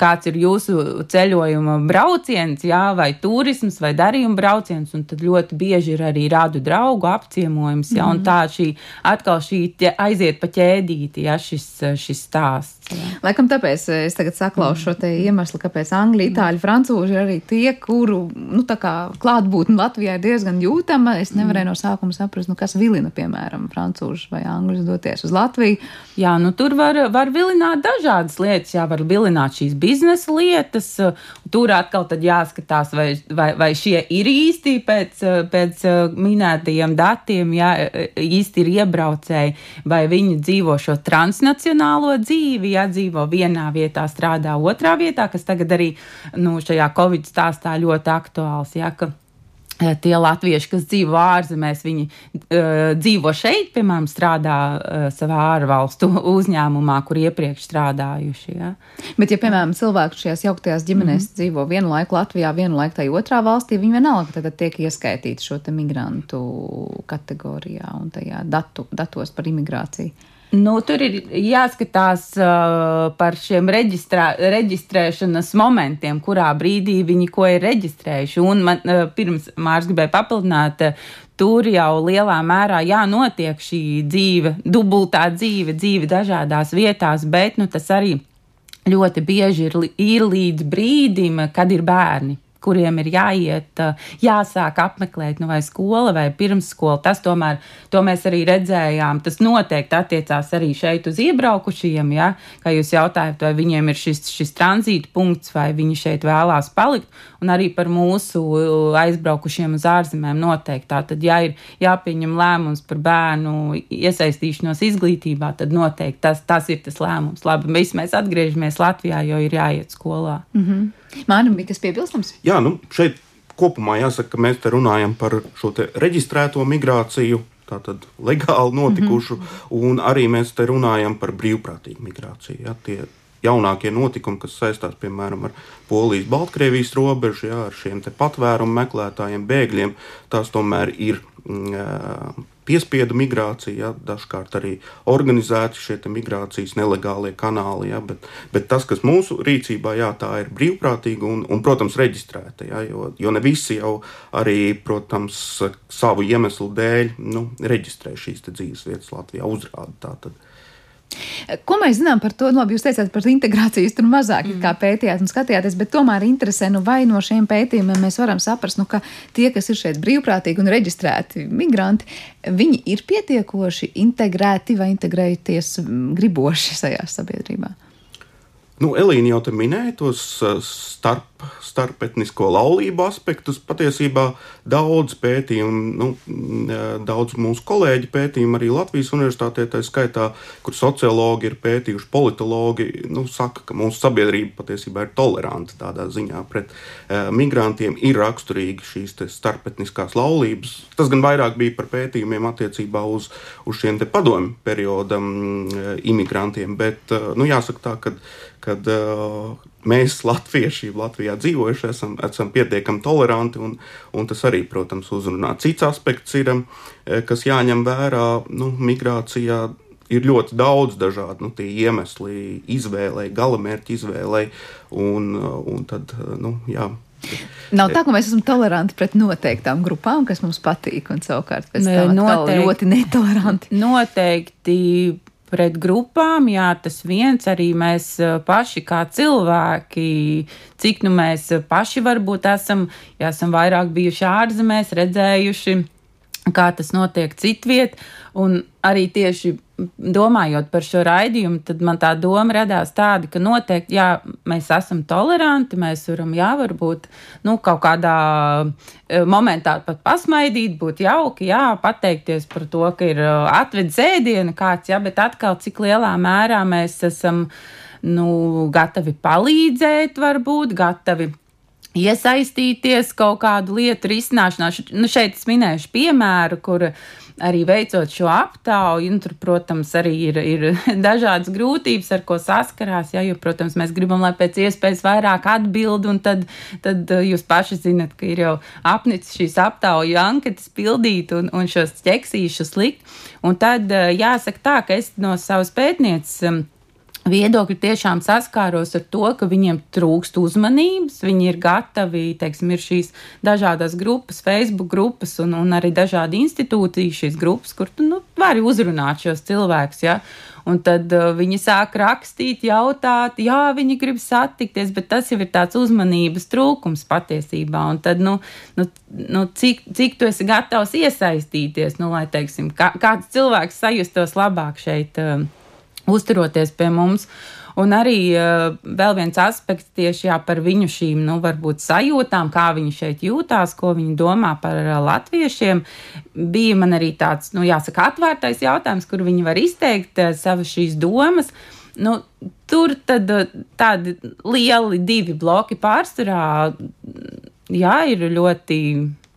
kāds ir jūsu ceļojuma brauciens, jā, vai turisms, vai darījuma brauciens, un tad ļoti bieži ir arī rādu draugu apciemojums, jā, mm. un mhm. tā šī atkal šī aiziet pa ķēdīti, jā, šis, šis stāsts. Jā. Laikam tāpēc es tagad saklaušu šo te iemeslu, kāpēc angļu, itāļu, francūži ir arī tie, kuru, nu, tā kā klātbūtne Latvijā ir diezgan jūtama. Es nevarēju no sākuma saprast, nu, kas vilina, piemēram, francūži vai angļus doties uz Latviju. Jā, nu tur var, var vilināt dažādas lietas, jā, var vilināt risināt šīs biznesa lietas. Tur atkal jāskatās, vai, vai, vai šie ir īsti pēc, pēc minētajiem datiem, jā, īsti ir iebraucēji, vai viņi dzīvo šo transnacionālo dzīvi, ja dzīvo vienā vietā, strādā otrā vietā, kas tagad arī nu, šajā Covid stāstā ļoti aktuāls. Jā, Eh, tie latvieši, kas dzīvo ārzemēs, viņi uh, dzīvo šeit, piemēram, strādā uh, savā ārvalstu uzņēmumā, kur iepriekš strādājuši. Ja? Bet, ja, piemēram, cilvēki šajās jauktajās ģimenēs mm -hmm. dzīvo vienu laiku Latvijā, vienu laiku tajā otrā valstī, viņi vienalga tad tiek ieskaitīti šo migrantu kategorijā un tajā datu, datos par imigrāciju. Nu, tur ir jāskatās uh, par šiem reģistrā, reģistrēšanas momentiem, kurā brīdī viņi ko ir reģistrējuši. Un man, uh, pirms Mārcis gribēja papildināt, uh, tur jau lielā mērā jānotiek šī dzīve, dubultā dzīve, dzīve dažādās vietās, bet nu, tas arī ļoti bieži ir, ir līdz brīdim, kad ir bērni kuriem ir jāiet, jāsāk apmeklēt, nu, vai skola vai pirmsskola. Tas tomēr, to mēs arī redzējām. Tas noteikti attiecās arī šeit uz iebraukušajiem. Ja? Kā jūs jautājat, vai viņiem ir šis, šis tranzīta punkts, vai viņi šeit vēlās palikt, un arī par mūsu aizbraukušiem uz ārzemēm noteikti. Tātad, ja ir jāpieņem lēmums par bērnu iesaistīšanos izglītībā, tad noteikti tas, tas ir tas lēmums. Labi, mēs atgriežamies Latvijā, jo ir jāiet skolā. Mm -hmm. Mārim bija kas piebilstams? Jā, nu šeit kopumā jāsaka, ka mēs te runājam par šo te reģistrēto migrāciju. Tātad legāli notikušu, mm -hmm. un arī mēs te runājam par brīvprātīgu migrāciju. Ja, tie jaunākie notikumi, kas saistās piemēram ar Polijas-Baltkrievijas robežu, ja, ar šiem patvērumu meklētājiem, bēgļiem, tās tomēr ir. Mm, piespiedu migrācija, ja, dažkārt arī organizēti šie migrācijas nelegālie kanāli. Ja, bet, bet tas, kas mūsu rīcībā, jā, tā ir brīvprātīga un, un protams, reģistrēta. Ja, jo, jo ne visi jau arī, protams, savu iemeslu dēļ nu, reģistrē šīs dzīves vietas Latvijā, uzrāda tātad. Ko mēs zinām par to? Labi, jūs teicāt par integrāciju, jūs tur mazāk mm. pētījāt un skatījāties, bet tomēr interesē, nu, vai no šiem pētījumiem mēs varam saprast, nu, ka tie, kas ir šeit brīvprātīgi un reģistrēti migranti, viņi ir pietiekoši integrēti vai integrēties griboši šajā sabiedrībā. Nu, Elīna jau minēja tos eh, starp, starpetnisko laulību aspektus. Patiesībā daudz pētījumu, nu, mm, daudz mūsu kolēģi pētījumu arī Latvijas universitātē, tā skaitā, kur sociologi ir pētījuši, politologi, nu, saka, ka mūsu sabiedrība patiesībā ir toleranta tādā ziņā pret uh, migrantiem. Ir raksturīgi šīs starpetniskās laulības. Tas gan vairāk bija par pētījumiem attiecībā uz, uz šiem padomju periodam uh, imigrantiem, bet, uh, nu, jāsaka tā, ka kad uh, mēs, latvieši, Latvijā dzīvojuši, esam, esam pietiekami toleranti. Un, un tas arī, protams, uzrunā. Cits aspekts ir, um, kas jāņem vērā nu, migrācijā. Ir ļoti daudz dažādu nu, iemeslu, izvēlei, galamērķu izvēlei. Un, uh, un tad, nu, jā, Nav tā, ka mēs esam toleranti pret noteiktām grupām, kas mums patīk, un savukārt pēc tam ļoti netoleranti. Noteikti pret grupām, jā, tas viens arī mēs eh, paši kā cilvēki, cik nu mēs paši varbūt esam, ja esam vairāk bijuši ārzemēs, redzējuši, kā tas notiek citviet, un arī tieši domājot par šo raidījumu, tad man tā doma radās tāda, ka noteikti, jā, mēs esam toleranti, mēs varam, jā, varbūt, nu, kaut kādā e, momentā pat pasmaidīt, būt jauki, jā, pateikties par to, ka ir e, atvedis ēdienu kāds, jā, bet atkal, cik lielā mērā mēs esam, nu, gatavi palīdzēt, varbūt, gatavi iesaistīties kaut kādu lietu risināšanā. Nu, šeit es minēšu piemēru, kur arī veicot šo aptauju, un tur, protams, arī ir, ir dažādas grūtības, ar ko saskarās. Ja, jo, protams, mēs gribam, lai pēc iespējas vairāk atbild, un tad, tad uh, jūs paši zinat, ka ir jau apnicis šīs aptauju anketas pildīt un, un šos ķeksīšus likt. Un tad uh, jāsaka tā, ka es no savas pētnieces um, viedokļi tiešām saskāros ar to, ka viņiem trūkst uzmanības. Viņi ir gatavi, teiksim, ir šīs dažādas grupas, Facebook grupas un, un arī dažādi institūciju šīs grupas, kur tu nu, vari uzrunāt šos cilvēkus. Ja? Un tad uh, viņi sāk rakstīt, jautāt, jā, viņi grib satikties, bet tas jau ir tāds uzmanības trūkums patiesībā. Un tad, nu, nu, nu, cik, cik tu esi gatavs iesaistīties, nu, lai, teiksim, kā, kāds cilvēks sajustos labāk šeit. Uh, uzturoties pie mums. Un arī uh, vēl viens aspekts tieši jā, par viņu šīm, nu, varbūt sajūtām, kā viņi šeit jūtās, ko viņi domā par uh, latviešiem. Bija man arī tāds, nu, jāsaka, atvērtais jautājums, kur viņi var izteikt uh, savas šīs domas. Nu, tur tad tādi lieli divi bloki pārsvarā, jā, ir ļoti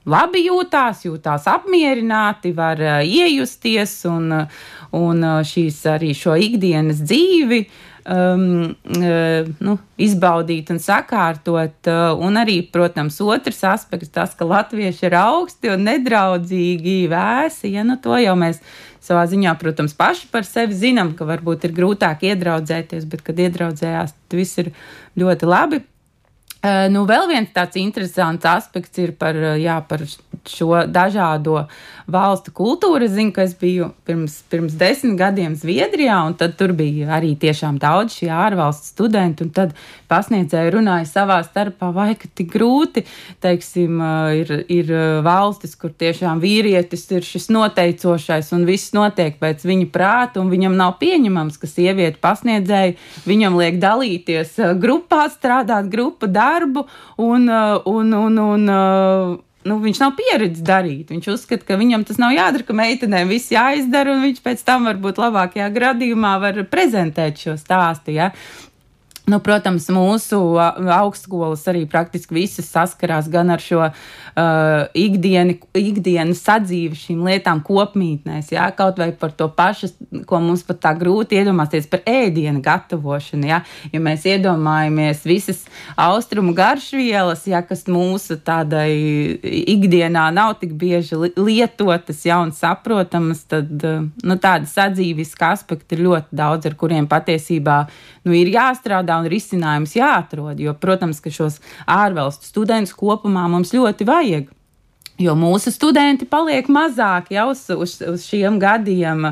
labi jūtās, jūtās apmierināti, var iejusties un, un uh, šīs arī šo ikdienas dzīvi um, uh, nu, izbaudīt un sakārtot. Uh, un arī, protams, otrs aspekts, tas, ka latvieši ir augsti un nedraudzīgi vēsi. Ja, nu, to jau mēs savā ziņā, protams, paši par sevi zinām, ka varbūt ir grūtāk iedraudzēties, bet, kad iedraudzējās, tas viss ir ļoti labi. Uh, nu, vēl viens tāds interesants aspekts ir par, jā, par šo dažādo valstu kultūru. Es zinu, ka es biju pirms, pirms desmit gadiem Zviedrijā, un tur bija arī tiešām daudz šie ārvalstu studenti. Tad pasniedzēji runāja savā starpā, vai ka tik grūti, teiksim, ir, ir valstis, kur tiešām vīrietis ir šis noteicošais un viss notiek pēc viņa prāta, un viņam nav pieņemams, ka sieviete pasniedzēji viņam liek dalīties grupā, strādāt grupu darbu un, un, un, un, un nu, viņš nav pieredzējis darīt. Viņš uzskata, ka viņam tas nav jādara, ka meitenēm viss jāizdara, un viņš pēc tam varbūt labākajā gadījumā var prezentēt šo stāstu. Ja? Nu, protams, mūsu augstskolas arī praktiski visas saskarās gan ar šo uh, ikdienu, ikdienas sadzīvi šīm lietām kopmītnēs, jā, kaut vai par to pašu, ko mums pat tā grūti iedomāties par ēdienu gatavošanu. Jā. Ja mēs iedomājamies visas austrumu garšvielas, jā, kas mūsu tādai ikdienā nav tik bieži lietotas, jā, un saprotamas, tad uh, nu, tādi sadzīviski aspekti ir ļoti daudz, ar kuriem patiesībā nu, ir jāstrādā un risinājums jāatrod. Jo, protams, ka šos ārvalstu studentus kopumā mums ļoti vajag. Jo mūsu studenti paliek mazāki jau uz, uz, šiem gadiem,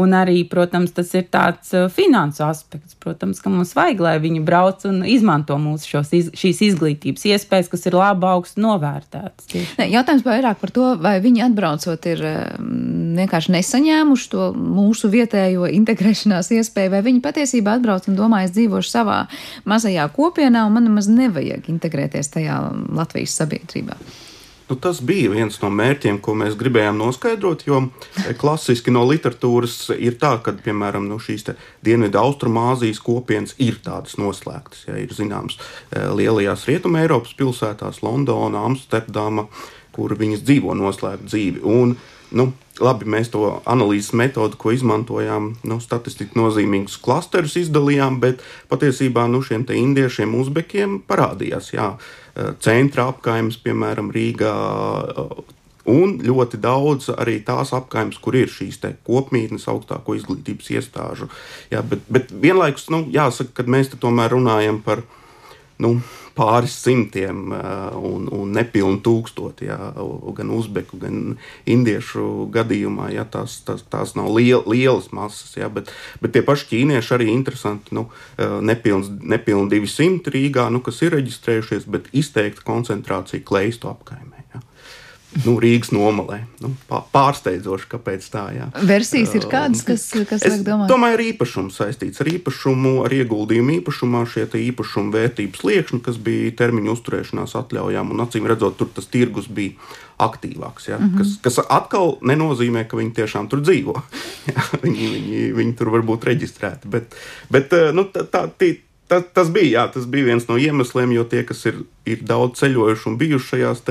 un arī, protams, tas ir tāds uh, finansu aspekts. Protams, ka mums vajag, lai viņi brauc un izmanto mūsu šos, iz, šīs izglītības iespējas, kas ir labi augstu novērtētas. Ne, jautājums vairāk par to, vai viņi atbraucot ir um, vienkārši nesaņēmuši to mūsu vietējo integrēšanās iespēju, vai viņi patiesībā atbrauc un domā, es dzīvošu savā mazajā kopienā, un man nemaz nevajag integrēties tajā Latvijas sabiedrībā. Nu, tas bija viens no mērķiem, ko mēs gribējām noskaidrot, jo e, klasiski no literatūras ir tā, ka, piemēram, nu, šīs Dienvidu Austrumāzijas kopienas ir tādas noslēgtas. Ja, ir zināms, e, lielajās Rietumē Eiropas pilsētās, Londona, Amsterdama, kur viņas dzīvo noslēgtu dzīvi. Un, nu, labi, mēs to analīzes metodu, ko izmantojām, nu, statistiski nozīmīgus klasterus izdalījām, bet patiesībā nu, šiem indiešiem, uzbekiem parādījās. Jā, Eh, centra apgājums, piemēram, Rīgā. Eh, un ļoti daudz arī tās apgājumas, kur ir šīs kopmītnes, augstāko izglītības iestāžu. Jā, bet, bet vienlaikus nu, jāsaka, ka mēs tomēr runājam par nu, pāris simtiem un, un nepilnu tūkstoti, jā, gan uzbeku, gan indiešu gadījumā. Jā, tās, tās, tās nav liel, lielas masas, jā, bet, bet tie paši ķīnieši arī interesanti. Nu, nepilns, nepilni 200 Rīgā, nu, kas ir reģistrējušies, bet izteikta koncentrācija kleistu apkaimē. Jā nu, Rīgas nomalē. Nu, pārsteidzoši, kāpēc tā ir. Versijas ir kādas, kas, kas liek domāt? Domāju, ar īpašumu saistīts ar īpašumu, ar ieguldījumu īpašumā, šie īpašumu vērtības liekšņi, kas bija termiņu uzturēšanās atļaujām, un acīm redzot, tur tas tirgus bija aktīvāks. Ja? Mm -hmm. kas, kas atkal nenozīmē, ka viņi tiešām tur dzīvo. viņi, viņi, viņi tur var būt reģistrēti. Bet, bet nu, tā, tā, tas, tas bija, jā, tas bija viens no iemesliem, jo tie, kas ir, ir daudz ceļojuši un bijuši šajās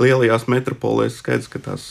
lielajās metropolēs, skaidrs, ka tās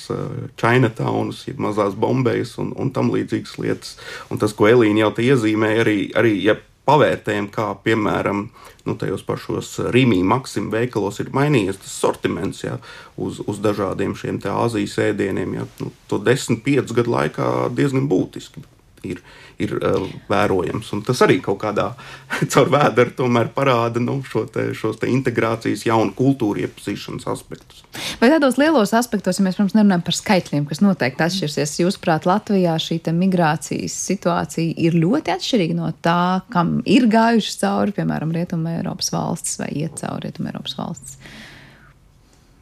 Chinatownas, ir mazās Bombejas un, un tam līdzīgas lietas. Un tas, ko Elīna jau te iezīmēja, arī, arī ja pavērtējam, kā piemēram nu, tajos pašos Rīgā, Maksim veikalos ir mainījies tas sortiments jā, uz, uz dažādiem šiem Āzijas ēdieniem. Jā, nu, to 10-5 gadu laikā diezgan būtiski ir, ir uh, vērojams. Un tas arī kaut kādā caur vēdru tomēr parāda nu, šo te, šos te integrācijas, jaunu kultūru iepazīšanas aspektus. Vai tādos lielos aspektos, ja mēs, protams, nerunājam par skaitļiem, kas noteikti atšķirsies, jūsuprāt, Latvijā šī migrācijas situācija ir ļoti atšķirīga no tā, kam ir gājušas cauri, piemēram, Rietumē Eiropas valstis vai iet cauri Rietumē Eiropas valstis?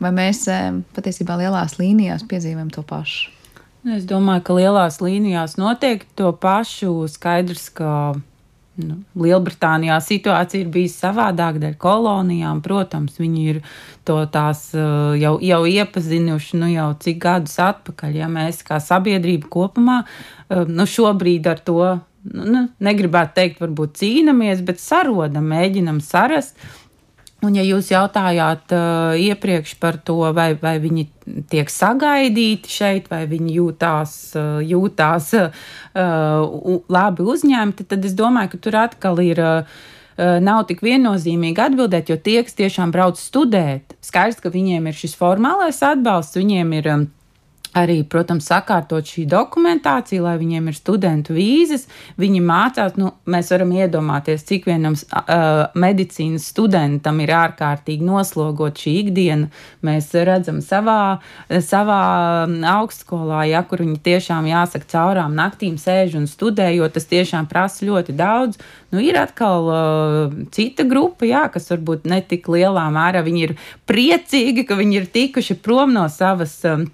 Vai mēs eh, patiesībā lielās līnijās piedzīvojam to pašu? Es domāju, ka lielās līnijās noteikti to pašu skaidrs, ka nu, Lielbritānijā situācija ir bijusi savādāka dēļ kolonijām. Protams, viņi ir to tās uh, jau, jau iepazinuši nu, jau cik gadus atpakaļ. Ja mēs kā sabiedrība kopumā uh, nu, šobrīd ar to nu, nu, negribētu teikt, varbūt cīnāmies, bet sarodam, mēģinam sarast. Un, ja jūs jautājāt uh, iepriekš par to, vai, vai viņi tiek sagaidīti šeit, vai viņi jūtās, uh, jūtās uh, labi uzņemti, tad es domāju, ka tur atkal ir. Uh, Nav tik viennozīmīgi atbildēt, jo tie, kas tiešām brauc studēt, skaidrs, ka viņiem ir šis formālais atbalsts, viņiem ir um, arī, protams, sakārtot šī dokumentācija, lai viņiem ir studentu vīzes. Viņi mācās, nu, mēs varam iedomāties, cik vienam uh, medicīnas studentam ir ārkārtīgi noslogot šī ikdiena. Mēs redzam savā, savā augstskolā, ja kur viņi tiešām jāsaka caurām naktīm sēž un studē, jo tas tiešām prasa ļoti daudz. Nu, ir atkal uh, cita grupa, jā, kas varbūt ne tik lielā mērā viņi ir priecīgi, ka viņi ir tikuši prom no savas. Um,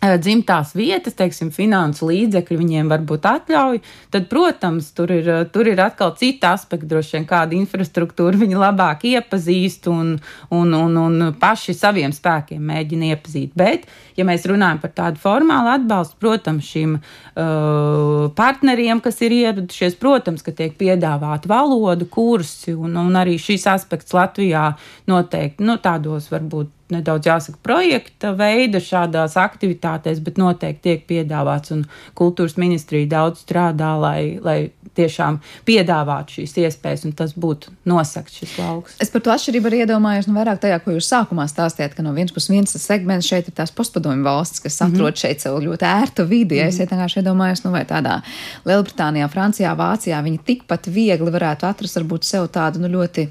dzimtās vietas, teiksim, finansu līdzekļi viņiem varbūt atļauj, tad, protams, tur ir, tur ir atkal cita aspekta, droši vien kāda infrastruktūra viņi labāk iepazīst un, un, un, un paši saviem spēkiem mēģina iepazīt. Bet, ja mēs runājam par tādu formālu atbalstu, protams, šim uh, partneriem, kas ir ieradušies, protams, ka tiek piedāvāti valodu kursi, un, un arī šis aspekts Latvijā noteikti nu, tādos varbūt nedaudz jāsaka projekta veida šādās aktivitātēs, bet noteikti tiek piedāvāts un kultūras ministrija daudz strādā, lai, lai tiešām piedāvātu šīs iespējas un tas būtu nosakt šis lauks. Es par to atšķirību arī iedomājos nu, vairāk tajā, ko jūs sākumā stāstījāt, ka no vienas puses viens segments šeit ir tās postpadomju valsts, kas atrod mm -hmm. šeit sev ļoti ērtu vidi. Mm -hmm. es vienkārši iedomājos, nu vai tādā Lielbritānijā, Francijā, Vācijā viņi tikpat viegli varētu atrast varbūt sev tādu nu, ļoti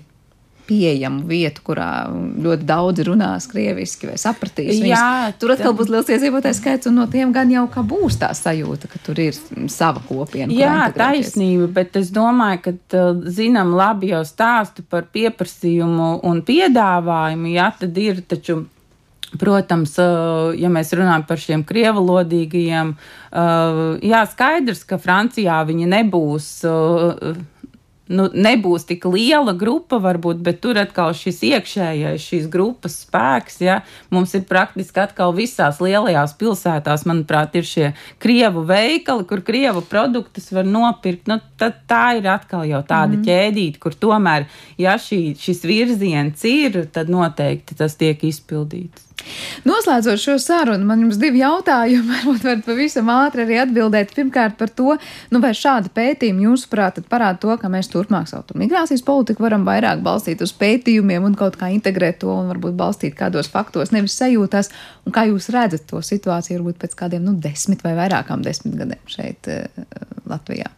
pieejamu vietu, kurā ļoti daudzi runās krieviski vai sapratīs. Viņus. Jā, tur atkal būs liels iedzīvotājs skaits, un no tiem gan jau kā būs tā sajūta, ka tur ir sava kopiena. Jā, taisnība, bet es domāju, ka zinām labi jau stāstu par pieprasījumu un piedāvājumu, jā, tad ir taču. Protams, ja mēs runājam par šiem krievalodīgajiem, jā, skaidrs, ka Francijā viņi nebūs nu, nebūs tik liela grupa, varbūt, bet tur atkal šis iekšējais, šīs grupas spēks. Ja, mums ir praktiski atkal visās lielajās pilsētās, manuprāt, ir šie krievu veikali, kur krievu produktus var nopirkt. Nu, tad tā ir atkal jau tāda mm. ķēdīte, kur tomēr, ja šī, šis virziens ir, tad noteikti tas tiek izpildīts. Noslēdzot šo sarunu, man jums divi jautājumi, varbūt varat pavisam ātri arī atbildēt. Pirmkārt, par to, nu, vai šāda pētījuma jūsuprāt parāda to, ka mēs turpmāk savu migrācijas politiku varam vairāk balstīt uz pētījumiem un kaut kā integrēt to un varbūt balstīt kādos faktos, nevis sajūtās. Un kā jūs redzat to situāciju varbūt pēc kādiem, nu, desmit vai vairākām desmit gadiem šeit uh, Latvijā?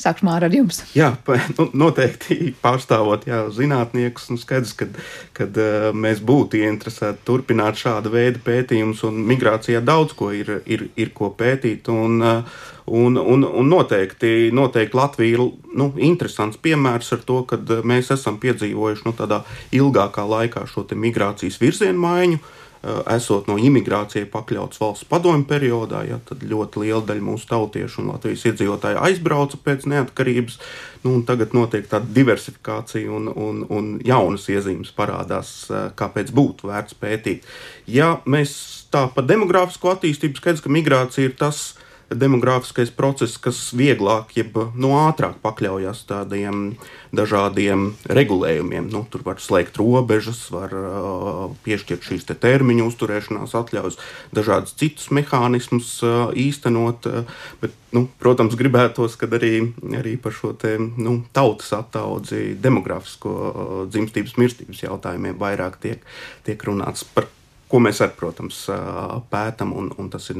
Sākšu ar jums. Jā, nu, noteikti pārstāvot jā, zinātniekus, un skaidrs, ka uh, mēs būtu ieinteresēti turpināt šāda veida pētījumus, un migrācijā daudz ko ir, ir, ir ko pētīt. Un, uh, un, un, un noteikti, noteikti Latvija ir nu, interesants piemērs ar to, ka mēs esam piedzīvojuši nu, tādā ilgākā laikā šo migrācijas virzienu maiņu. Eh, esot no imigrācijai pakļauts valsts padomju periodā, ja, tad ļoti liela daļa mūsu tautiešu un Latvijas iedzīvotāju aizbrauca pēc neatkarības. Nu, tagad notiek tāda diversifikācija un, un, un jaunas iezīmes parādās, eh, kāpēc būtu vērts pētīt. Ja mēs tā par demogrāfisko attīstību skaidrs, ka migrācija ir tas, demogrāfiskais process, kas vieglāk, jeb nu, ātrāk pakļaujas tādiem dažādiem regulējumiem. Nu, tur var slēgt robežas, var uh, piešķirt šīs te termiņu uzturēšanās atļaujas, dažādus citus mehānismus uh, īstenot. Uh, bet, nu, protams, gribētos, kad arī, arī par šo te, nu, tautas attaudzi, demografisko uh, dzimstības mirstības jautājumiem vairāk tiek, tiek runāts par ko mēs arī, protams, pētām, un, un tas ir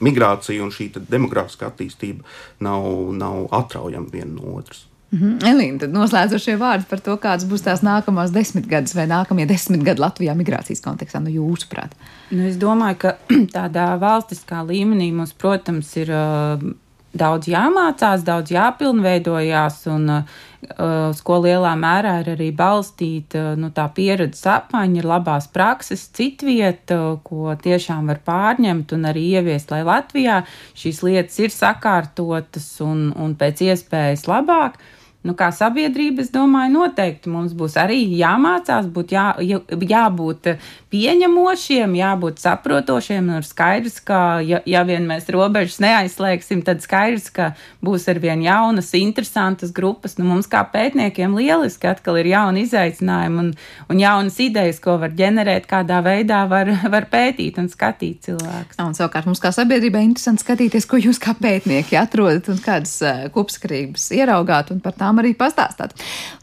migrācija un šī demogrāfiskā attīstība nav, nav atraujama viena no otras. Mm -hmm. Elīna, tad noslēdzošie vārdi par to, kādas būs tās nākamās desmitgades vai nākamie desmit gadi Latvijā migrācijas kontekstā, nu jūsuprāt? Nu, es domāju, ka tādā valstiskā līmenī mums, protams, ir uh, daudz jāmācās, daudz jāpilnveidojās, un uh, uz ko lielā mērā ir arī balstīta uh, nu, tā pieredzes apmaiņa, ir labās prakses, citvieta, ko tiešām var pārņemt un arī ieviest, lai Latvijā šīs lietas ir sakārtotas un, un pēc iespējas labāk. Nu, kā sabiedrība, es domāju, noteikti mums būs arī jāmācās, būt jā, jābūt pieņemošiem, jābūt saprotošiem. Ir skaidrs, ka, ja, ja vien mēs robežas neaizslēgsim, tad skaidrs, ka būs ar vien jaunas, interesantas grupas. Nu, mums kā pētniekiem lieliski atkal ir jauni izaicinājumi un, un jaunas idejas, ko var ģenerēt, kādā veidā var, var pētīt un skatīt cilvēkus. Un savukārt mums kā sabiedrībai interesanti skatīties, ko jūs kā pētnieki atrodat un kādas uh, kopsakarības ieraugāt un par tām arī pastāstāt.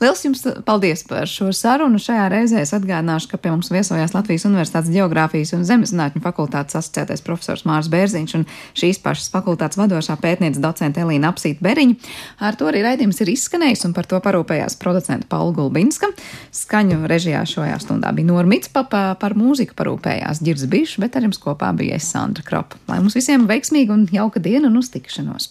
Liels jums paldies par šo sarunu. Šajā reizē es atgādināšu, ka pie mums viesojās Latvijas Universitātes Geogrāfijas un Zemeszinātņu fakultātes asociētais profesors Mārs Bērziņš un šīs pašas fakultātes vadošā pētniece docente Elīna Apsīta Beriņa. Ar to arī raidījums ir izskanējis un par to parūpējās producenta Paula Gulbinska. Skaņu režijā šajā stundā bija Normits Papa, par mūziku parūpējās Girds Bišs, bet ar jums kopā bija es Sandra Kropa. Lai mums visiem veiksmīga un jauka diena un uz tikšanos!